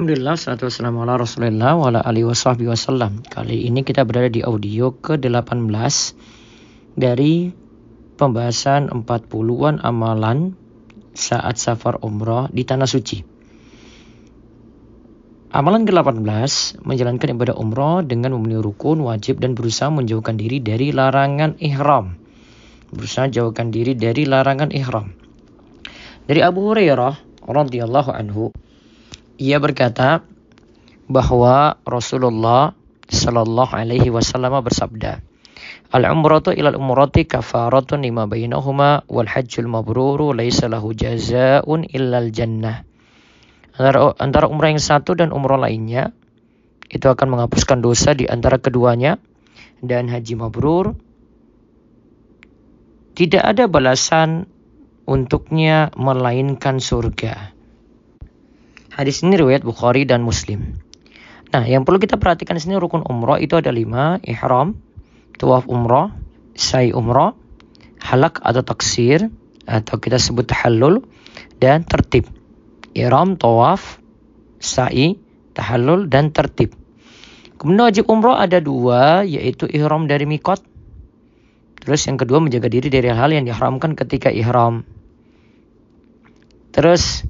Alhamdulillah, salatu wassalamu ala rasulillah wa ala alihi wa sahbihi wasallam. Kali ini kita berada di audio ke-18 dari pembahasan 40-an amalan saat safar umrah di Tanah Suci. Amalan ke-18 menjalankan ibadah umrah dengan memenuhi rukun, wajib dan berusaha menjauhkan diri dari larangan ihram. Berusaha jauhkan diri dari larangan ihram. Dari Abu Hurairah radhiyallahu anhu ia berkata bahwa Rasulullah Shallallahu Alaihi Wasallam bersabda, Al umratu ilal umrati kafaratun lima bainahuma wal hajjul mabruru laisa lahu jazaun illal jannah. Antara, antara umrah yang satu dan umrah lainnya itu akan menghapuskan dosa di antara keduanya dan haji mabrur tidak ada balasan untuknya melainkan surga. Hadis ini riwayat Bukhari dan Muslim. Nah, yang perlu kita perhatikan di sini rukun umroh itu ada lima, ihram, tuaf umroh, sa'i umroh, halak atau taksir, atau kita sebut tahallul, dan tertib. Ihram, tawaf, sa'i, tahallul, dan tertib. Kemudian wajib umroh ada dua, yaitu ihram dari mikot. Terus yang kedua menjaga diri dari hal yang diharamkan ketika ihram. Terus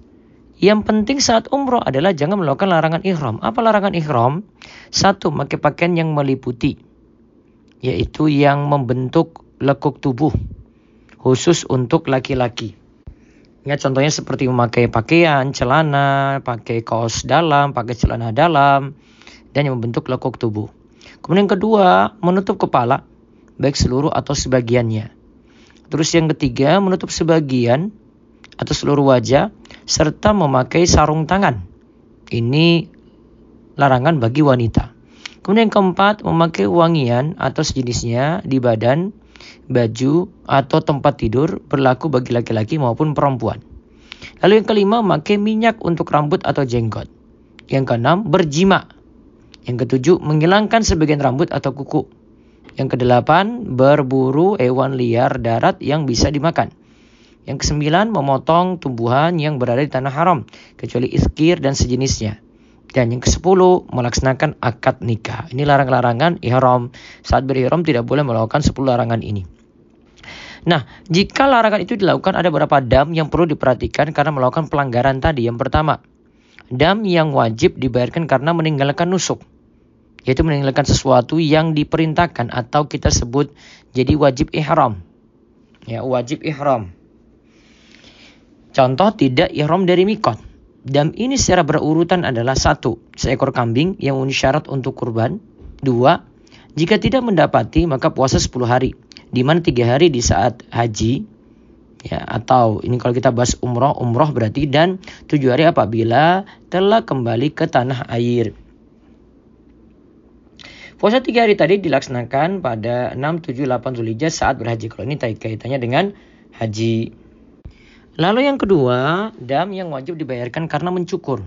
yang penting saat umroh adalah jangan melakukan larangan ihram. Apa larangan ihram? Satu, memakai pakaian yang meliputi. Yaitu yang membentuk lekuk tubuh. Khusus untuk laki-laki. Ya, contohnya seperti memakai pakaian, celana, pakai kaos dalam, pakai celana dalam, dan yang membentuk lekuk tubuh. Kemudian yang kedua, menutup kepala, baik seluruh atau sebagiannya. Terus yang ketiga, menutup sebagian atau seluruh wajah serta memakai sarung tangan. Ini larangan bagi wanita. Kemudian yang keempat, memakai wangian atau sejenisnya di badan, baju, atau tempat tidur berlaku bagi laki-laki maupun perempuan. Lalu yang kelima, memakai minyak untuk rambut atau jenggot. Yang keenam, berjima. Yang ketujuh, menghilangkan sebagian rambut atau kuku. Yang kedelapan, berburu hewan liar darat yang bisa dimakan. Yang kesembilan, memotong tumbuhan yang berada di tanah haram, kecuali iskir dan sejenisnya. Dan yang kesepuluh, melaksanakan akad nikah. Ini larang-larangan ihram. Saat berihram tidak boleh melakukan sepuluh larangan ini. Nah, jika larangan itu dilakukan ada beberapa dam yang perlu diperhatikan karena melakukan pelanggaran tadi. Yang pertama, dam yang wajib dibayarkan karena meninggalkan nusuk. Yaitu meninggalkan sesuatu yang diperintahkan atau kita sebut jadi wajib ihram. Ya, wajib ihram. Contoh tidak ihram dari mikot. Dam ini secara berurutan adalah satu, seekor kambing yang memenuhi syarat untuk kurban. Dua, jika tidak mendapati maka puasa 10 hari. Di mana tiga hari di saat haji, ya atau ini kalau kita bahas umroh, umroh berarti dan tujuh hari apabila telah kembali ke tanah air. Puasa tiga hari tadi dilaksanakan pada 6, 7, 8 Zulhijjah saat berhaji. Kalau ini kaitannya dengan haji. Lalu yang kedua, dam yang wajib dibayarkan karena mencukur.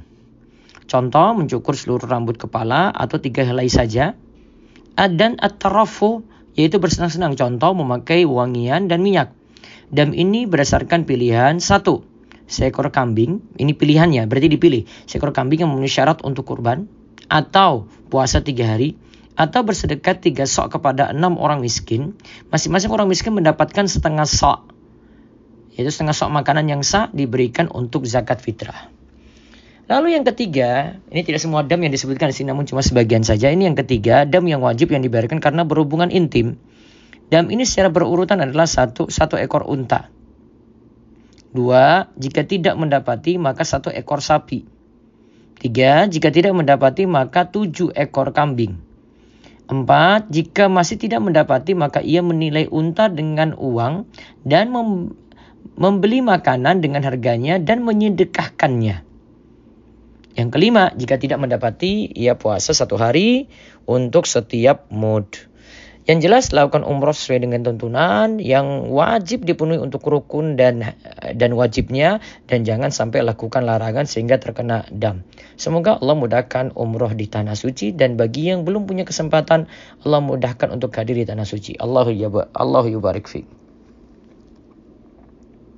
Contoh, mencukur seluruh rambut kepala atau tiga helai saja. Dan at-tarafu, yaitu bersenang-senang. Contoh, memakai wangian dan minyak. Dam ini berdasarkan pilihan satu, seekor kambing. Ini pilihannya, berarti dipilih. Seekor kambing yang memenuhi syarat untuk kurban. Atau puasa tiga hari. Atau bersedekah tiga sok kepada enam orang miskin. Masing-masing orang miskin mendapatkan setengah sok yaitu setengah sok makanan yang sah diberikan untuk zakat fitrah. Lalu yang ketiga, ini tidak semua dam yang disebutkan di sini namun cuma sebagian saja. Ini yang ketiga, dam yang wajib yang dibayarkan karena berhubungan intim. Dam ini secara berurutan adalah satu, satu ekor unta. Dua, jika tidak mendapati maka satu ekor sapi. Tiga, jika tidak mendapati maka tujuh ekor kambing. Empat, jika masih tidak mendapati maka ia menilai unta dengan uang dan membeli makanan dengan harganya dan menyedekahkannya. Yang kelima, jika tidak mendapati, ia puasa satu hari untuk setiap mood. Yang jelas lakukan umroh sesuai dengan tuntunan yang wajib dipenuhi untuk rukun dan dan wajibnya dan jangan sampai lakukan larangan sehingga terkena dam. Semoga Allah mudahkan umroh di tanah suci dan bagi yang belum punya kesempatan Allah mudahkan untuk hadir di tanah suci. Allahu ya Allahu yubarik fiik.